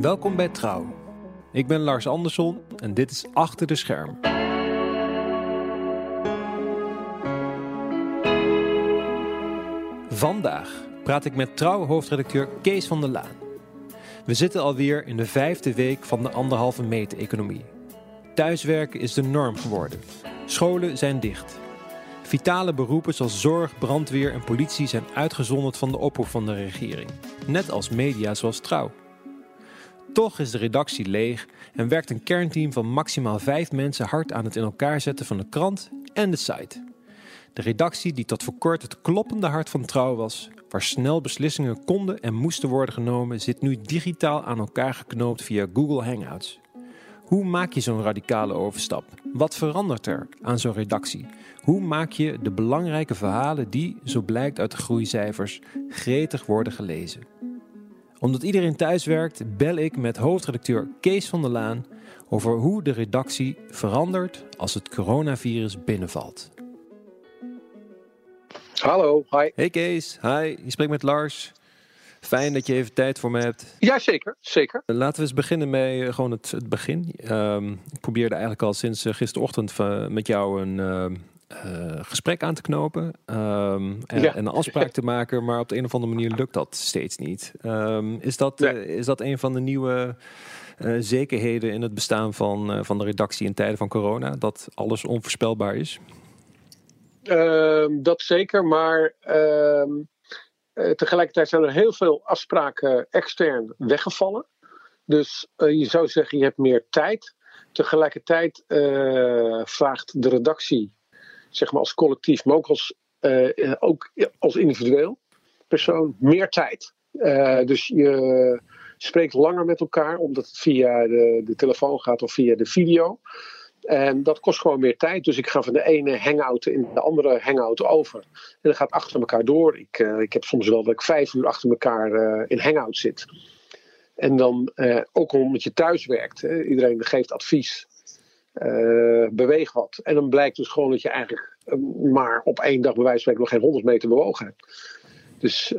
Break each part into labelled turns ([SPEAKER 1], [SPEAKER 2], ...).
[SPEAKER 1] Welkom bij Trouw. Ik ben Lars Andersson en dit is Achter de Scherm. Vandaag praat ik met Trouw-hoofdredacteur Kees van der Laan. We zitten alweer in de vijfde week van de anderhalve meter economie. Thuiswerken is de norm geworden. Scholen zijn dicht. Vitale beroepen zoals zorg, brandweer en politie zijn uitgezonderd van de oproep van de regering. Net als media zoals Trouw. Toch is de redactie leeg en werkt een kernteam van maximaal vijf mensen hard aan het in elkaar zetten van de krant en de site. De redactie, die tot voor kort het kloppende hart van trouw was, waar snel beslissingen konden en moesten worden genomen, zit nu digitaal aan elkaar geknoopt via Google Hangouts. Hoe maak je zo'n radicale overstap? Wat verandert er aan zo'n redactie? Hoe maak je de belangrijke verhalen die, zo blijkt uit de groeicijfers, gretig worden gelezen? Omdat iedereen thuis werkt, bel ik met hoofdredacteur Kees van der Laan over hoe de redactie verandert als het coronavirus binnenvalt.
[SPEAKER 2] Hallo, hi.
[SPEAKER 1] Hey Kees, hi. Je spreekt met Lars. Fijn dat je even tijd voor me hebt.
[SPEAKER 2] Ja, zeker, zeker.
[SPEAKER 1] Laten we eens beginnen met uh, gewoon het, het begin. Um, ik probeerde eigenlijk al sinds uh, gisterochtend met jou een gesprek aan te knopen um, en, ja. en, een afspraak te maken, maar op de een of andere manier lukt dat steeds niet. Um, is, dat,
[SPEAKER 2] Nee.
[SPEAKER 1] is dat een van de nieuwe zekerheden in het bestaan van, van de redactie in tijden van corona? Dat alles onvoorspelbaar is?
[SPEAKER 2] Ehm, dat zeker, maar tegelijkertijd zijn er heel veel afspraken extern weggevallen. Dus uh, je zou zeggen, je hebt meer tijd. Tegelijkertijd uh, vraagt de redactie, zeg maar als collectief, maar ook als, uh, ook als individueel persoon, meer tijd. dus je spreekt langer met elkaar, omdat het via de, de telefoon gaat of via de video. En dat kost gewoon meer tijd. Dus ik ga van de ene hangout in de andere hangout over. En dat gaat achter elkaar door. Ik, ik heb soms wel dat ik vijf uur achter elkaar in hangout zit. En dan uh, ook omdat je thuis werkt. Hè. Iedereen geeft advies. Beweeg wat. En dan blijkt dus gewoon dat je eigenlijk maar op één dag bij wijze van spreken nog geen 100 meter bewogen hebt. Dus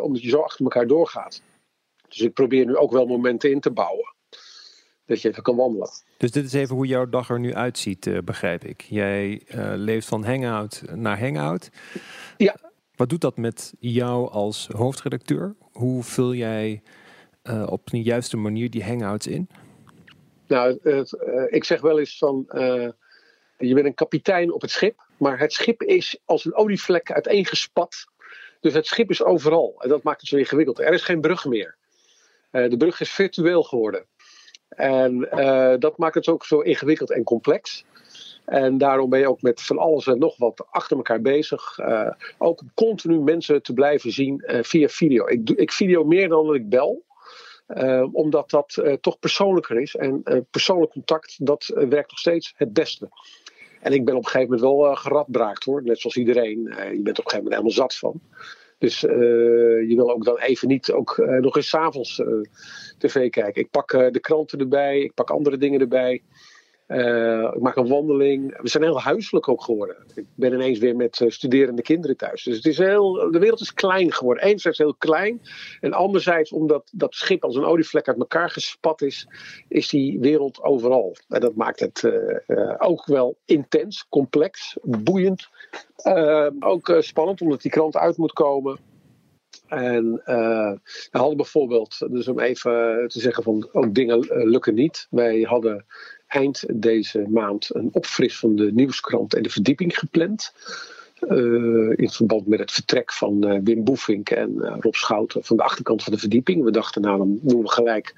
[SPEAKER 2] omdat je zo achter elkaar doorgaat. Dus ik probeer nu ook wel momenten in te bouwen dat je even kan wandelen.
[SPEAKER 1] Dus dit is even hoe jouw dag er nu uitziet, uh, begrijp ik. Jij leeft van hangout naar hangout.
[SPEAKER 2] Ja.
[SPEAKER 1] Wat doet dat met jou als hoofdredacteur? Hoe vul jij op een juiste manier die hangouts in?
[SPEAKER 2] Nou, het, ik zeg wel eens van, je bent een kapitein op het schip, maar het schip is als een olievlek uiteengespat. Dus het schip is overal en dat maakt het zo ingewikkeld. Er is geen brug meer. de brug is virtueel geworden. En dat maakt het ook zo ingewikkeld en complex. En daarom ben je ook met van alles en nog wat achter elkaar bezig. Ook om continu mensen te blijven zien via video. Ik, ik video meer dan dat ik bel. Omdat dat toch persoonlijker is. En persoonlijk contact, dat werkt nog steeds het beste. En ik ben op een gegeven moment wel geradbraakt hoor. Net zoals iedereen. je bent op een gegeven moment helemaal zat van. Dus je wil ook dan even niet ook nog eens s'avonds tv kijken. Ik pak de kranten erbij, ik pak andere dingen erbij. Ik maak een wandeling. We zijn heel huiselijk ook geworden. Ik ben ineens weer met studerende kinderen thuis. Dus het is heel, de wereld is klein geworden. Enerzijds heel klein. En anderzijds, omdat dat schip als een olievlek uit elkaar gespat is, is die wereld overal. En dat maakt het ook wel intens, complex, boeiend. Ook spannend, omdat die krant uit moet komen. En we hadden bijvoorbeeld, dus om even te zeggen van ook dingen lukken niet. Wij hadden eind deze maand een opfris van de nieuwskrant en de verdieping gepland. in verband met het vertrek van Wim Boefink en Rob Schouten van de achterkant van de verdieping. We dachten nou dan doen we gelijk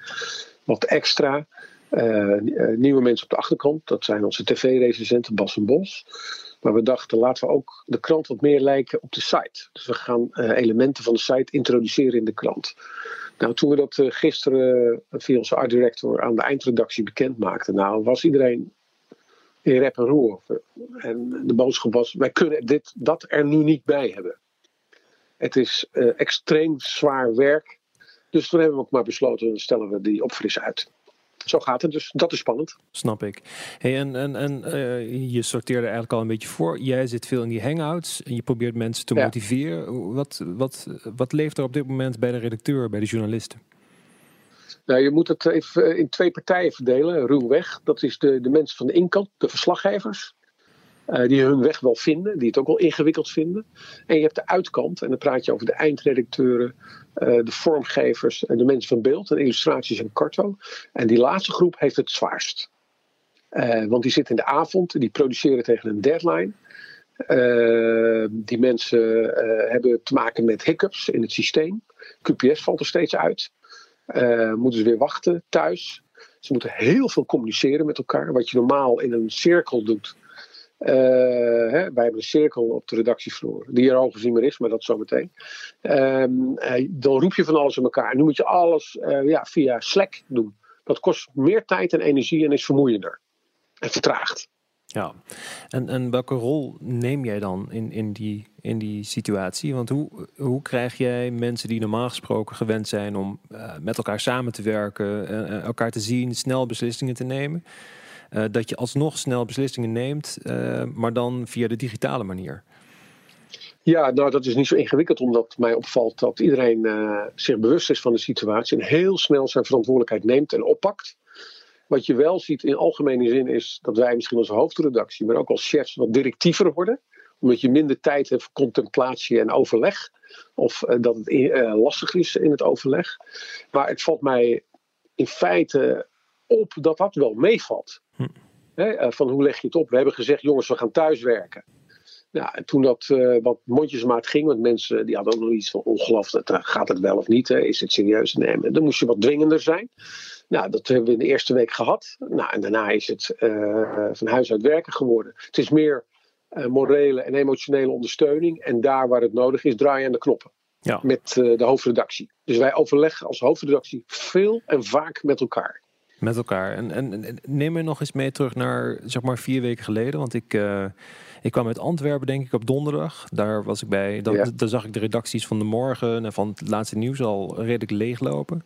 [SPEAKER 2] wat extra. nieuwe mensen op de achterkant, dat zijn onze tv-recensenten Bas en Bos. Maar we dachten, laten we ook de krant wat meer lijken op de site. Dus we gaan uh, elementen van de site introduceren in de krant. Nou, toen we dat uh, gisteren uh, via onze art director aan de eindredactie bekend maakten, nou was iedereen in rep en roer. En de boodschap was, wij kunnen dit, dat er nu niet bij hebben. Het is extreem zwaar werk. Dus toen hebben we ook maar besloten, dan stellen we die opfris uit zo gaat het. Dus dat is spannend.
[SPEAKER 1] Snap ik. Hey, en en, en uh, je sorteerde eigenlijk al een beetje voor. Jij zit veel in die hangouts en je probeert mensen te ja. motiveren. Wat, wat, wat leeft er op dit moment bij de redacteur, bij de journalisten?
[SPEAKER 2] Nou, je moet het even in twee partijen verdelen, ruwweg. Dat is de, de mensen van de inkant, de verslaggevers. Uh, die hun weg wel vinden, die het ook wel ingewikkeld vinden. En je hebt de uitkant, en dan praat je over de eindredacteuren, uh, de vormgevers en de mensen van beeld en illustraties en karto. En die laatste groep heeft het zwaarst. Uh, want die zitten in de avond, die produceren tegen een deadline. die mensen hebben te maken met hiccups in het systeem. QPS valt er steeds uit. moeten ze weer wachten thuis. Ze moeten heel veel communiceren met elkaar. Wat je normaal in een cirkel doet, uh, hè, wij hebben een cirkel op de redactievloer, die er overigens niet meer is, maar dat zometeen. Um, dan roep je van alles in elkaar. En nu moet je alles uh, ja, via Slack doen. Dat kost meer tijd en energie en is vermoeiender. En vertraagt.
[SPEAKER 1] Ja, en, en welke rol neem jij dan in, in, die, in die situatie? Want hoe, hoe krijg jij mensen die normaal gesproken gewend zijn om met elkaar samen te werken, elkaar te zien, snel beslissingen te nemen? Uh, dat je alsnog snel beslissingen neemt, uh, maar dan via de digitale manier.
[SPEAKER 2] Ja, nou dat is niet zo ingewikkeld, omdat mij opvalt dat iedereen uh, zich bewust is van de situatie en heel snel zijn verantwoordelijkheid neemt en oppakt. Wat je wel ziet in algemene zin is dat wij misschien als hoofdredactie, maar ook als chefs wat directiever worden. Omdat je minder tijd hebt voor contemplatie en overleg. Of dat het lastig is in het overleg. Maar het valt mij in feite op dat dat wel meevalt. Hm. Eh, van hoe leg je het op? We hebben gezegd, jongens, we gaan thuiswerken. Nou, en toen dat uh, wat mondjesmaat ging, want mensen die hadden ook nog iets van ongelooflijk, eh, gaat het wel of niet? Hè? Is het serieus? Nee, dan moest je wat dwingender zijn. Nou, dat hebben we in de eerste week gehad. Nou, en daarna is het uh, van huis uit werken geworden. Het is meer morele en emotionele ondersteuning. En daar waar het nodig is, draai je aan de knoppen. Ja. Met de hoofdredactie. Dus wij overleggen als hoofdredactie veel en vaak met elkaar.
[SPEAKER 1] Met elkaar. En, en, neem me nog eens mee terug naar zeg maar vier weken geleden. Want ik, uh, ik kwam uit Antwerpen, denk ik, op donderdag. Daar was ik bij. Dan, ja. Daar zag ik de redacties van de morgen en van het laatste nieuws al redelijk leeglopen.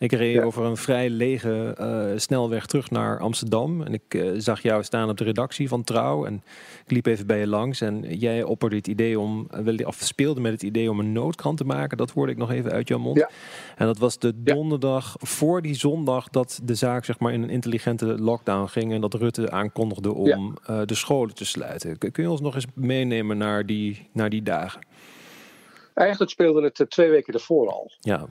[SPEAKER 1] Ik reed over een vrij lege uh, snelweg terug naar Amsterdam. En ik uh, zag jou staan op de redactie van Trouw. En ik liep even bij je langs. En jij opperde het idee om, of speelde met het idee om een noodkrant te maken. Dat hoorde ik nog even uit jouw mond. Ja. En dat was de donderdag voor die zondag dat de zaak zeg maar, in een intelligente lockdown ging. En dat Rutte aankondigde om uh, de scholen te sluiten. Kun je ons nog eens meenemen naar die, naar die dagen?
[SPEAKER 2] Eigenlijk speelde het twee weken ervoor al.
[SPEAKER 1] Ja.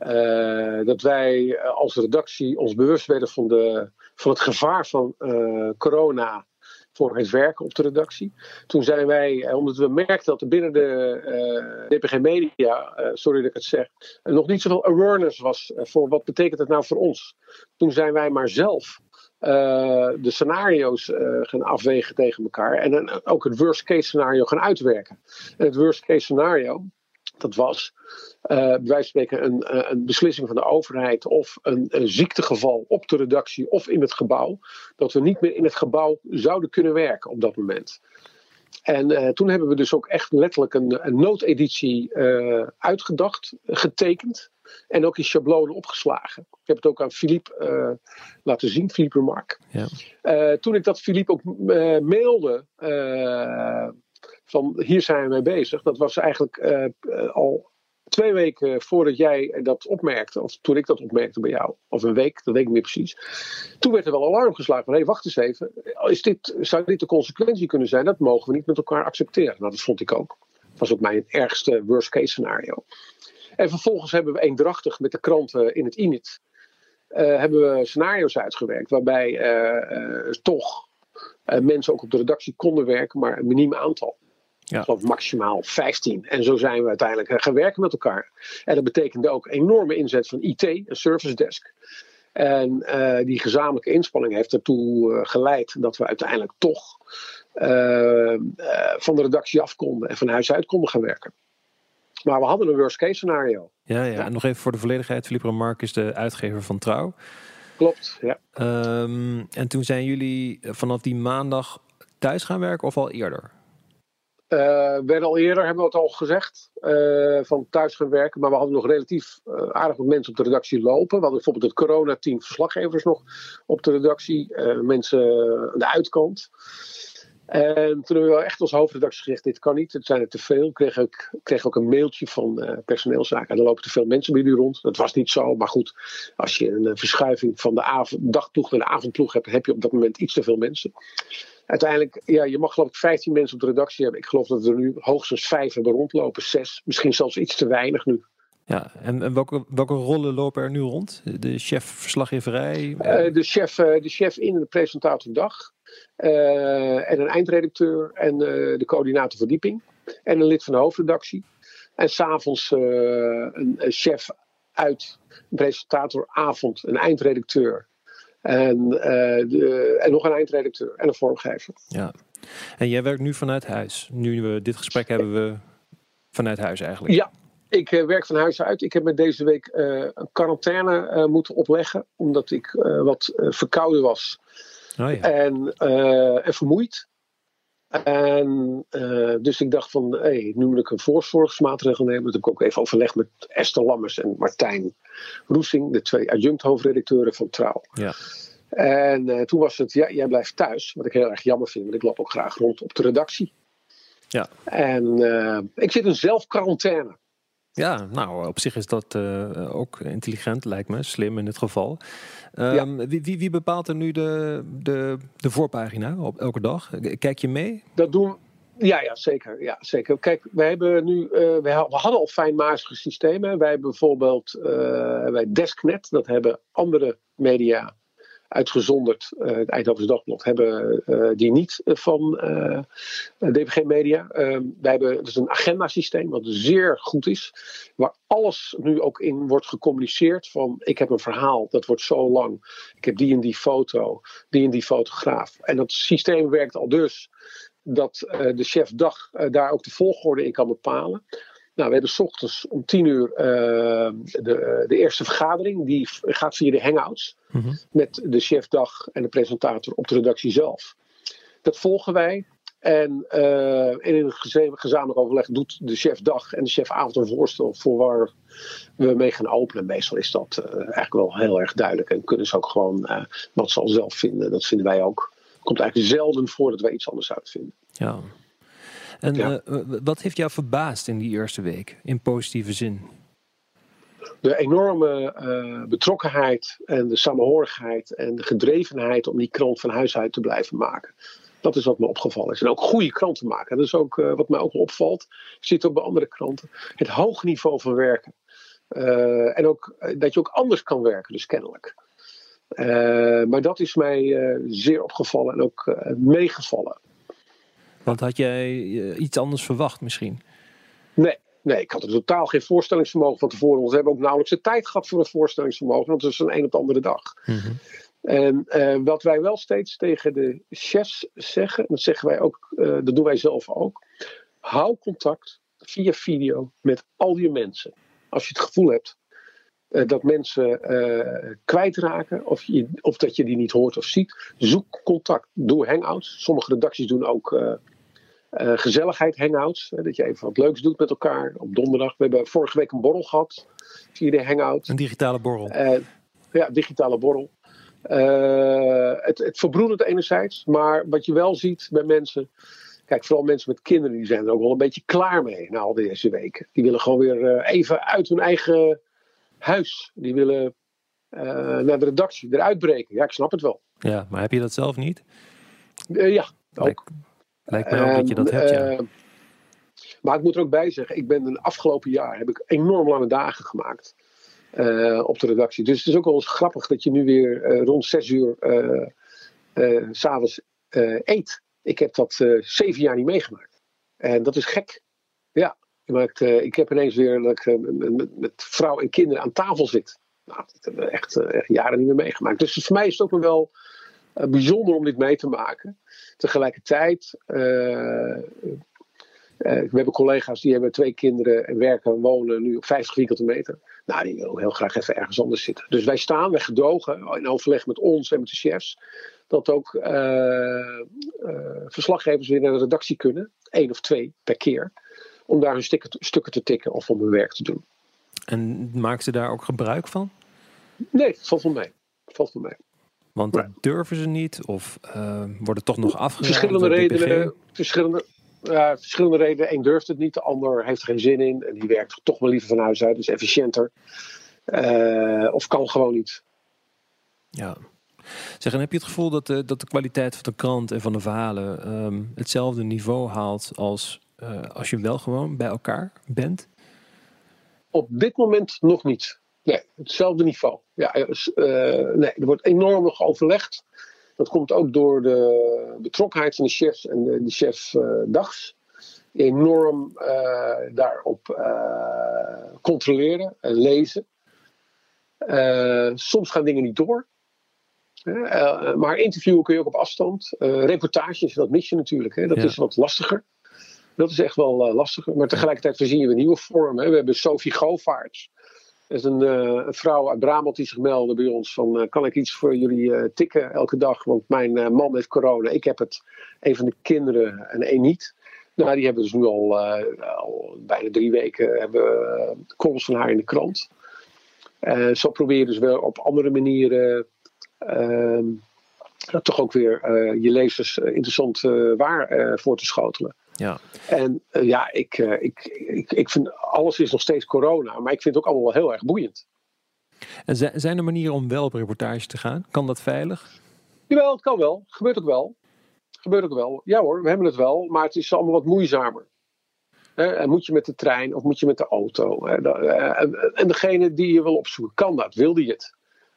[SPEAKER 2] Uh, dat wij als redactie ons bewust werden van, de, van het gevaar van uh, corona voor het werken op de redactie. Toen zijn wij, omdat we merkten dat er binnen de uh, DPG Media, sorry dat ik het zeg, nog niet zoveel awareness was voor wat betekent het nou voor ons. Toen zijn wij maar zelf de scenario's gaan afwegen tegen elkaar en ook het worst case scenario gaan uitwerken. En het worst case scenario, dat was bij wijze van spreken een, eh, een, beslissing van de overheid of een, een, ziektegeval op de redactie of in het gebouw, dat we niet meer in het gebouw zouden kunnen werken op dat moment. En uh, toen hebben we dus ook echt letterlijk een, een noodeditie uh, uitgedacht, getekend en ook in schablonen opgeslagen. Ik heb het ook aan Philippe laten zien, Philippe Remark. Ja. toen ik dat Philippe ook mailde van hier zijn we mee bezig, dat was eigenlijk al twee weken voordat jij dat opmerkte, of toen ik dat opmerkte bij jou, of een week, dat weet ik niet precies. Toen werd er wel alarm geslagen van, hé, hey, wacht eens even. Is dit, zou dit de consequentie kunnen zijn? Dat mogen we niet met elkaar accepteren. Nou, dat vond ik ook. Dat was ook mijn ergste worst case scenario. En vervolgens hebben we eendrachtig met de kranten in het INIT, uh, hebben we scenario's uitgewerkt, waarbij uh, uh, toch mensen ook op de redactie konden werken, maar een miniem aantal. Ja. Of maximaal 15. En zo zijn we uiteindelijk eh, gaan werken met elkaar. En dat betekende ook enorme inzet van IT, een service desk. En uh, die gezamenlijke inspanning heeft ertoe uh, geleid dat we uiteindelijk toch uh, van de redactie af konden en van huis uit konden gaan werken. Maar we hadden een worst case scenario.
[SPEAKER 1] Ja, ja. en nog even voor de volledigheid. Philippe Remark is de uitgever van Trouw.
[SPEAKER 2] Klopt, ja.
[SPEAKER 1] Um, en toen zijn jullie vanaf die maandag thuis gaan werken of al eerder?
[SPEAKER 2] Uh, werden al eerder, hebben we het al gezegd, uh, van thuis gaan werken. Maar we hadden nog relatief uh, aardig wat mensen op de redactie lopen. We hadden bijvoorbeeld het coronateam verslaggevers nog op de redactie. mensen aan de uitkant. En toen hebben we wel echt als hoofdredactie gezegd: dit kan niet, het zijn er te veel. Ik kreeg ook, kreeg ook een mailtje van uh, personeelszaken. Er lopen te veel mensen bij u rond. Dat was niet zo, maar goed, als je een verschuiving van de avond, dagploeg naar de avondploeg hebt, heb je op dat moment iets te veel mensen. Uiteindelijk, ja, je mag geloof ik 15 mensen op de redactie hebben. Ik geloof dat er nu hoogstens vijf hebben rondlopen, zes, misschien zelfs iets te weinig nu.
[SPEAKER 1] Ja, en, en welke, welke rollen lopen er nu rond? De chef verslaggeverij?
[SPEAKER 2] Uh, de, chef, uh, de chef in de presentator dag. Uh, en een eindredacteur en de coördinator verdieping. En een lid van de hoofdredactie. En s'avonds een, een chef uit, een presentator avond, een eindredacteur. En, de, en nog een eindredacteur en een vormgever.
[SPEAKER 1] Ja, en jij werkt nu vanuit huis. Nu we dit gesprek hebben we vanuit huis eigenlijk.
[SPEAKER 2] Ja, ik werk van huis uit. Ik heb me deze week uh, een quarantaine uh, moeten opleggen. Omdat ik wat verkouden was. Oh ja. en, en vermoeid. En dus ik dacht van, hey, nu moet ik een voorzorgsmaatregel nemen. Dat heb ik ook even overlegd met Esther Lammers en Martijn Roesing. De twee adjunct hoofdredacteuren van Trouw.
[SPEAKER 1] Ja.
[SPEAKER 2] En toen was het, ja, jij blijft thuis. Wat ik heel erg jammer vind. Want ik loop ook graag rond op de redactie.
[SPEAKER 1] Ja.
[SPEAKER 2] En ik zit in zelfquarantaine.
[SPEAKER 1] Ja, nou, op zich is dat uh, ook intelligent, lijkt me. Slim in dit geval. Um, ja. wie, wie, wie, bepaalt er nu de, de, de voorpagina op elke dag? Kijk je mee?
[SPEAKER 2] Dat doen ja, ja, zeker. Ja, zeker. Kijk, we hebben nu, uh, we, hadden al fijnmazige systemen. Wij hebben bijvoorbeeld uh, bij Desknet, dat hebben andere media uitgezonderd, uh, het Eindhovense Dagblad, hebben uh, die niet van uh, DPG Media. Ehm, wij hebben dus een agendasysteem wat zeer goed is, waar alles nu ook in wordt gecommuniceerd van ik heb een verhaal, dat wordt zo lang, ik heb die en die foto, die en die fotograaf. En dat systeem werkt al dus dat de chef dag daar ook de volgorde in kan bepalen. Nou, we hebben s ochtends om tien uur uh, de, de eerste vergadering. Die gaat via de hangouts. Mm -hmm. Met de chefdag en de presentator op de redactie zelf. Dat volgen wij. En, uh, en in een gezamenlijk overleg doet de chef dag en de chef avond een voorstel voor waar we mee gaan openen. Meestal is dat uh, eigenlijk wel heel erg duidelijk. En kunnen ze ook gewoon uh, wat ze al zelf vinden. Dat vinden wij ook. Het komt eigenlijk zelden voor dat wij iets anders uitvinden.
[SPEAKER 1] Ja, en ja. uh, wat heeft jou verbaasd in die eerste week, in positieve zin?
[SPEAKER 2] De enorme uh, betrokkenheid en de samenhorigheid en de gedrevenheid om die krant van huis uit te blijven maken. Dat is wat me opgevallen is. En ook goede kranten maken. Dat is ook uh, wat mij ook opvalt. Je ziet ook bij andere kranten. Het hoog niveau van werken. en ook dat je ook anders kan werken, dus kennelijk. maar dat is mij zeer opgevallen en ook meegevallen.
[SPEAKER 1] Want had jij eh, iets anders verwacht misschien?
[SPEAKER 2] Nee, nee, ik had er totaal geen voorstellingsvermogen van tevoren. Want we hebben ook nauwelijks de tijd gehad voor een voorstellingsvermogen. Want het is een een op de andere dag. Mm -hmm. En uh, wat wij wel steeds tegen de chefs zeggen, en dat zeggen wij ook, uh, dat doen wij zelf ook. Hou contact via video met al je mensen. Als je het gevoel hebt uh, dat mensen kwijtraken, of, je, of dat je die niet hoort of ziet, zoek contact. Doe hangouts. Sommige redacties doen ook uh, gezelligheid hangouts. Hè, dat je even wat leuks doet met elkaar op donderdag. We hebben vorige week een borrel gehad via de hangout.
[SPEAKER 1] Een digitale borrel.
[SPEAKER 2] Uh, ja, digitale borrel. Uh, het, het verbroedert enerzijds, maar wat je wel ziet bij mensen. Kijk, vooral mensen met kinderen, die zijn er ook wel een beetje klaar mee na al deze weken. Die willen gewoon weer even uit hun eigen huis. Die willen naar de redactie, eruit breken. Ja, ik snap het wel.
[SPEAKER 1] Ja, maar heb je dat zelf niet?
[SPEAKER 2] ja, ook.
[SPEAKER 1] Lijkt mij ook dat je dat hebt, ja.
[SPEAKER 2] Ehm, maar ik moet er ook bij zeggen, ik ben de afgelopen jaar heb ik enorm lange dagen gemaakt. Uh, op de redactie. Dus het is ook wel eens grappig dat je nu weer uh, rond zes uur uh, s s'avonds eet. Ik heb dat zeven jaar niet meegemaakt. En dat is gek. Ja, maakt, ik heb ineens weer dat ik met, met, vrouw en kinderen aan tafel zit. Nou, dat hebben we echt, echt jaren niet meer meegemaakt. Dus voor mij is het ook wel bijzonder om dit mee te maken. Tegelijkertijd, uh, we hebben collega's die hebben twee kinderen en werken en wonen nu op 50 vierkante meter. Nou, die willen heel graag even ergens anders zitten. Dus wij staan, wij gedogen in overleg met ons en met de chefs. Dat ook uh, verslaggevers weer naar de redactie kunnen. één of twee per keer. Om daar hun stukken, stukken te tikken of om hun werk te doen.
[SPEAKER 1] En maken ze daar ook gebruik van?
[SPEAKER 2] Nee, valt wel mee. Het valt wel mee.
[SPEAKER 1] Want dat durven ze niet of uh, worden toch nog afgeraden?
[SPEAKER 2] Verschillende redenen. Verschillende, verschillende redenen. Eén durft het niet, de ander heeft er geen zin in. En die werkt toch wel liever van huis uit, dus efficiënter. Uh, of kan gewoon niet.
[SPEAKER 1] Ja. Zeg, en heb je het gevoel dat de, dat de kwaliteit van de krant en van de verhalen um, hetzelfde niveau haalt als uh, als je wel gewoon bij elkaar bent?
[SPEAKER 2] Op dit moment nog niet. Nee, hetzelfde niveau. Ja, uh, nee, er wordt enorm nog overlegd. Dat komt ook door de betrokkenheid van de chefs en de, de chef uh, dags. Die enorm daarop controleren en lezen. soms gaan dingen niet door. Maar interviewen kun je ook op afstand. Reportages, dat mis je natuurlijk. Hè? Dat ja. is wat lastiger. Dat is echt wel lastiger. Maar tegelijkertijd voorzien we nieuwe vormen. Hè? We hebben Sophie Govaerts. Is een, een, vrouw uit Brabant die zich meldde bij ons. Van, kan ik iets voor jullie tikken elke dag? Want mijn man heeft corona. Ik heb het. Een van de kinderen en één niet. Nou, die hebben dus nu al, al bijna drie weken hebben, columns van haar in de krant. zo probeer je dus wel op andere manieren uh, toch ook weer je lezers interessant waar voor te schotelen.
[SPEAKER 1] Ja.
[SPEAKER 2] En ja, ik, ik, ik, ik vind alles is nog steeds corona, maar ik vind het ook allemaal wel heel erg boeiend.
[SPEAKER 1] En zijn er manieren om wel op reportage te gaan? Kan dat veilig?
[SPEAKER 2] Jawel, het kan wel. Gebeurt ook wel. Gebeurt ook wel. Ja hoor, we hebben het wel, maar het is allemaal wat moeizamer. En moet je met de trein of moet je met de auto? En degene die je wil opzoeken, kan dat? Wil die het?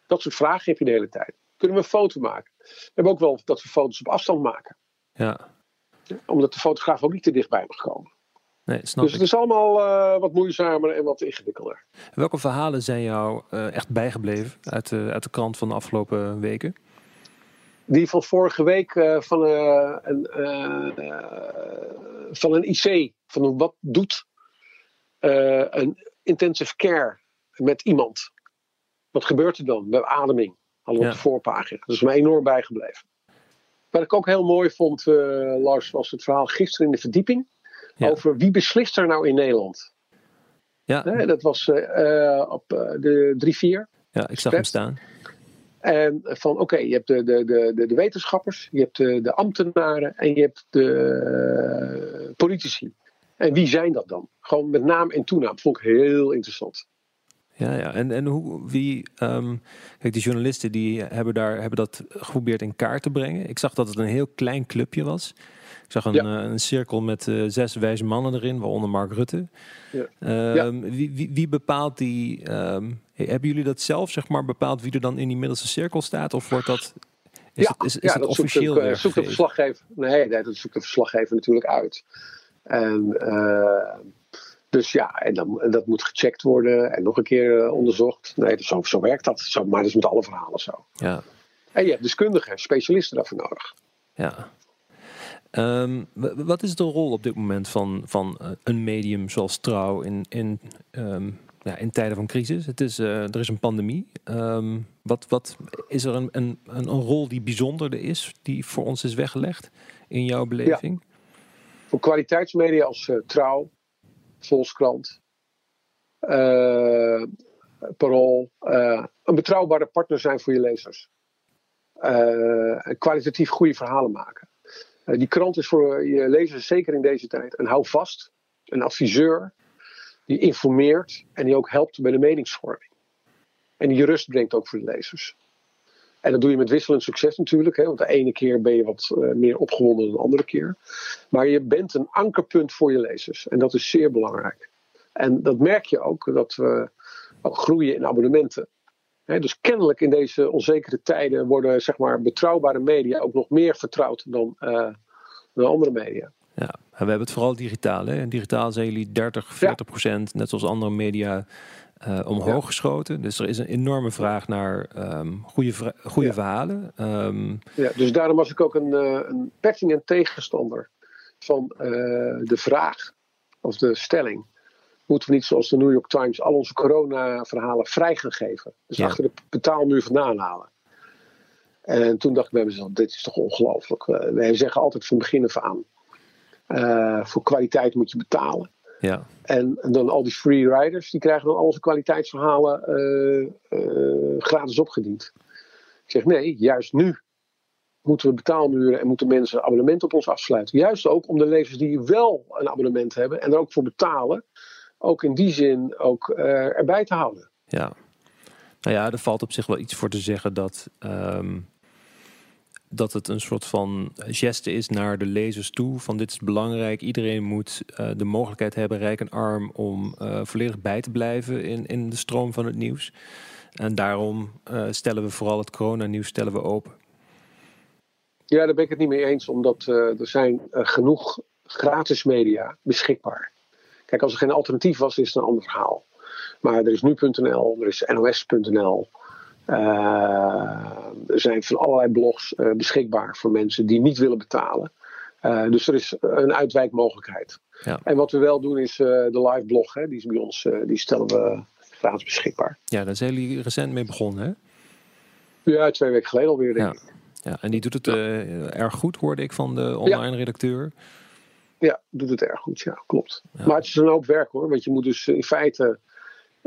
[SPEAKER 2] Dat soort vragen heb je de hele tijd. Kunnen we een foto maken? We hebben ook wel dat we foto's op afstand maken.
[SPEAKER 1] Ja.
[SPEAKER 2] Omdat de fotograaf ook niet te dichtbij mag komen.
[SPEAKER 1] Nee, snap
[SPEAKER 2] dus het is allemaal uh, wat moeizamer en wat ingewikkelder.
[SPEAKER 1] Welke verhalen zijn jou uh, echt bijgebleven uit de, uit de krant van de afgelopen weken?
[SPEAKER 2] Die van vorige week uh, van, een, van een IC. Van wat doet een intensive care met iemand? Wat gebeurt er dan bij ademing? Al op ja. de voorpagina. Dat is me enorm bijgebleven. Wat ik ook heel mooi vond, uh, Lars, was het verhaal gisteren in de verdieping. Ja. Over wie beslist er nou in Nederland?
[SPEAKER 1] Ja.
[SPEAKER 2] Nee, dat was uh, op de 3-4.
[SPEAKER 1] Ja, ik zag hem staan.
[SPEAKER 2] En van oké, okay, je hebt de, de, de, de, wetenschappers, je hebt de, de ambtenaren en je hebt de politici. En wie zijn dat dan? Gewoon met naam en toenaam. Vond ik heel interessant.
[SPEAKER 1] Ja, ja. En, en hoe, wie, um, kijk, die journalisten die hebben, daar, hebben dat geprobeerd in kaart te brengen. Ik zag dat het een heel klein clubje was. Ik zag een, ja. uh, een cirkel met uh, zes wijze mannen erin, waaronder Mark Rutte. Ja. Ja. Wie, wie, wie, bepaalt die? Um, hebben jullie dat zelf, zeg maar, bepaald wie er dan in die middelste cirkel staat? Of wordt dat. Is
[SPEAKER 2] ja,
[SPEAKER 1] het, is, het officieel?
[SPEAKER 2] Zoekt, uh, zoekt de verslaggever. Nee, nee, dat zoekt de verslaggever natuurlijk uit. En dus ja, en dan, dat moet gecheckt worden en nog een keer uh, onderzocht. Nee, dus zo, zo werkt dat. Zo, maar dat is met alle verhalen zo.
[SPEAKER 1] Ja.
[SPEAKER 2] En je hebt deskundigen, specialisten daarvoor nodig.
[SPEAKER 1] Ja. Um, wat is de rol op dit moment van, van uh, een medium zoals Trouw in, in, um, ja, in tijden van crisis? Het is, uh, er is een pandemie. Um, wat, wat, is er een, een, een rol die bijzonder is, die voor ons is weggelegd in jouw beleving?
[SPEAKER 2] Ja. Voor kwaliteitsmedia als Trouw, Volkskrant, uh, Parool, uh, een betrouwbare partner zijn voor je lezers. Uh, kwalitatief goede verhalen maken. die krant is voor je lezers, zeker in deze tijd, een houvast, een adviseur die informeert en die ook helpt bij de meningsvorming. En die rust brengt ook voor de lezers. En dat doe je met wisselend succes natuurlijk. Hè, want de ene keer ben je wat uh, meer opgewonden dan de andere keer. Maar je bent een ankerpunt voor je lezers. En dat is zeer belangrijk. En dat merk je ook, dat we ook groeien in abonnementen. Dus kennelijk in deze onzekere tijden worden zeg maar, betrouwbare media ook nog meer vertrouwd dan, uh, dan andere media.
[SPEAKER 1] Ja, we hebben het vooral digitaal. Hè? En digitaal zijn jullie 30, 40 procent, net zoals andere media, uh, omhoog ja. geschoten. Dus er is een enorme vraag naar um, goede, vra goede ja. verhalen. Um,
[SPEAKER 2] ja, dus daarom was ik ook een, uh, een pertinent tegenstander van uh, de vraag of de stelling. Moeten we niet zoals de New York Times al onze corona-verhalen vrij gaan geven? Dus ja. achter de betaalmuur vandaan halen. En toen dacht ik bij mezelf, dit is toch ongelooflijk. wij zeggen altijd van begin af aan. voor kwaliteit moet je betalen.
[SPEAKER 1] Ja.
[SPEAKER 2] En, en, dan al die free riders, die krijgen dan al onze kwaliteitsverhalen uh, uh, gratis opgediend. Ik zeg nee, juist nu moeten we betaalmuren en moeten mensen abonnement op ons afsluiten. Juist ook om de lezers die wel een abonnement hebben en er ook voor betalen, ook in die zin ook uh, erbij te houden.
[SPEAKER 1] Ja, nou ja, er valt op zich wel iets voor te zeggen dat, um, dat het een soort van geste is naar de lezers toe. Van dit is belangrijk. Iedereen moet uh, de mogelijkheid hebben, rijk en arm, om uh, volledig bij te blijven in, in de stroom van het nieuws. En daarom uh, stellen we vooral het coronanieuws stellen we open.
[SPEAKER 2] Ja, daar ben ik het niet mee eens, omdat er zijn genoeg gratis media beschikbaar. Kijk, als er geen alternatief was, is het een ander verhaal. Maar er is nu.nl, er is nos.nl. er zijn van allerlei blogs beschikbaar voor mensen die niet willen betalen. dus er is een uitwijkmogelijkheid. Ja. En wat we wel doen is de live blog, hè, die is bij ons, die stellen we gratis beschikbaar.
[SPEAKER 1] Ja, daar zijn jullie recent mee begonnen, hè?
[SPEAKER 2] Ja, twee weken geleden alweer, denk
[SPEAKER 1] ja. ik. Ja, en die doet het ja. erg goed, hoorde ik van de online redacteur.
[SPEAKER 2] Ja, doet het erg goed, ja, klopt. Maar het is een hoop werk hoor, want je moet dus in feite,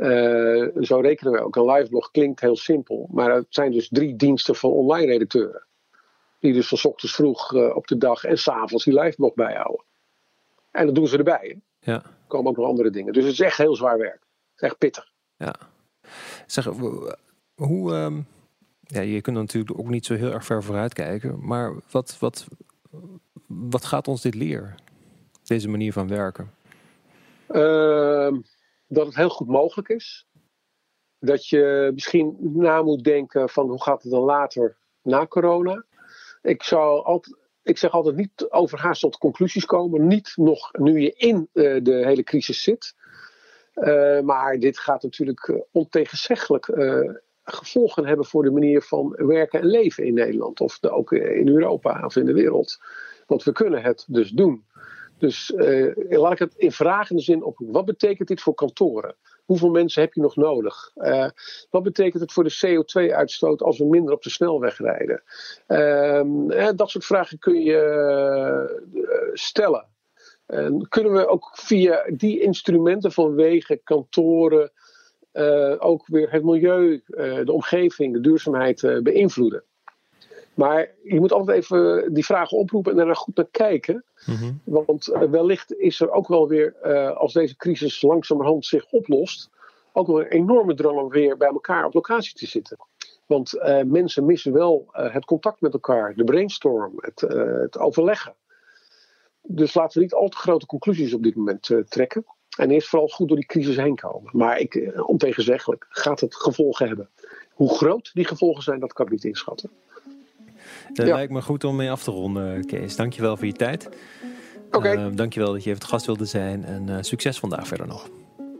[SPEAKER 2] uh, zo rekenen we ook, een liveblog klinkt heel simpel, maar het zijn dus drie diensten van online redacteuren. Die dus van ochtends vroeg uh, op de dag en s'avonds die liveblog bijhouden. En dat doen ze erbij. Hè.
[SPEAKER 1] Ja.
[SPEAKER 2] Er komen ook nog andere dingen. Dus het is echt heel zwaar werk. Het is echt pittig.
[SPEAKER 1] Ja. Zeg, hoe... Um ja, je kunt natuurlijk ook niet zo heel erg ver vooruit kijken. Maar wat, wat, wat gaat ons dit leren? Deze manier van werken?
[SPEAKER 2] Uh, dat het heel goed mogelijk is. Dat je misschien na moet denken van hoe gaat het dan later na corona. Ik, zou altijd, ik zeg altijd niet overhaast tot conclusies komen. Niet nog nu je in uh, de hele crisis zit. Uh, maar dit gaat natuurlijk uh, ontegenzeggelijk gevolgen hebben voor de manier van werken en leven in Nederland. Of ook in Europa of in de wereld. Want we kunnen het dus doen. Dus uh, laat ik het in vragende zin op. Wat betekent dit voor kantoren? Hoeveel mensen heb je nog nodig? Uh, wat betekent het voor de CO2-uitstoot als we minder op de snelweg rijden? Uh, dat soort vragen kun je uh, stellen. En kunnen we ook via die instrumenten van wegen, kantoren, ook weer het milieu, de omgeving, de duurzaamheid beïnvloeden. Maar je moet altijd even die vragen oproepen en daar goed naar kijken. Mm-hmm. Want wellicht is er ook wel weer, als deze crisis langzamerhand zich oplost, ook wel een enorme drang om weer bij elkaar op locatie te zitten. Want mensen missen wel het contact met elkaar, de brainstorm, het, het overleggen. Dus laten we niet al te grote conclusies op dit moment trekken. En eerst vooral goed door die crisis heen komen. Maar ik, eh, ontegenzeggelijk gaat het gevolgen hebben. Hoe groot die gevolgen zijn, dat kan ik niet inschatten.
[SPEAKER 1] Dat ja. lijkt me goed om mee af te ronden, Kees. Dankjewel voor je tijd.
[SPEAKER 2] Oké. Okay.
[SPEAKER 1] Uh, dankjewel dat je even het gast wilde zijn. En uh, succes vandaag verder nog.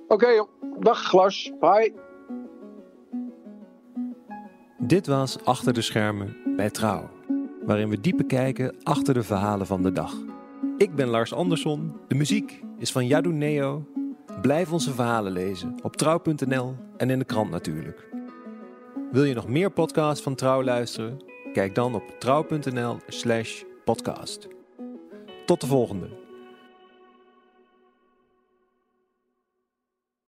[SPEAKER 2] Oké, okay, dag Lars. Bye.
[SPEAKER 1] Dit was Achter de Schermen bij Trouw. Waarin we diepe kijken achter de verhalen van de dag. Ik ben Lars Andersson. De muziek is van Yadu Neo. Blijf onze verhalen lezen op trouw.nl en in de krant natuurlijk. Wil je nog meer podcasts van Trouw luisteren? Kijk dan op trouw.nl/podcast. Tot de volgende.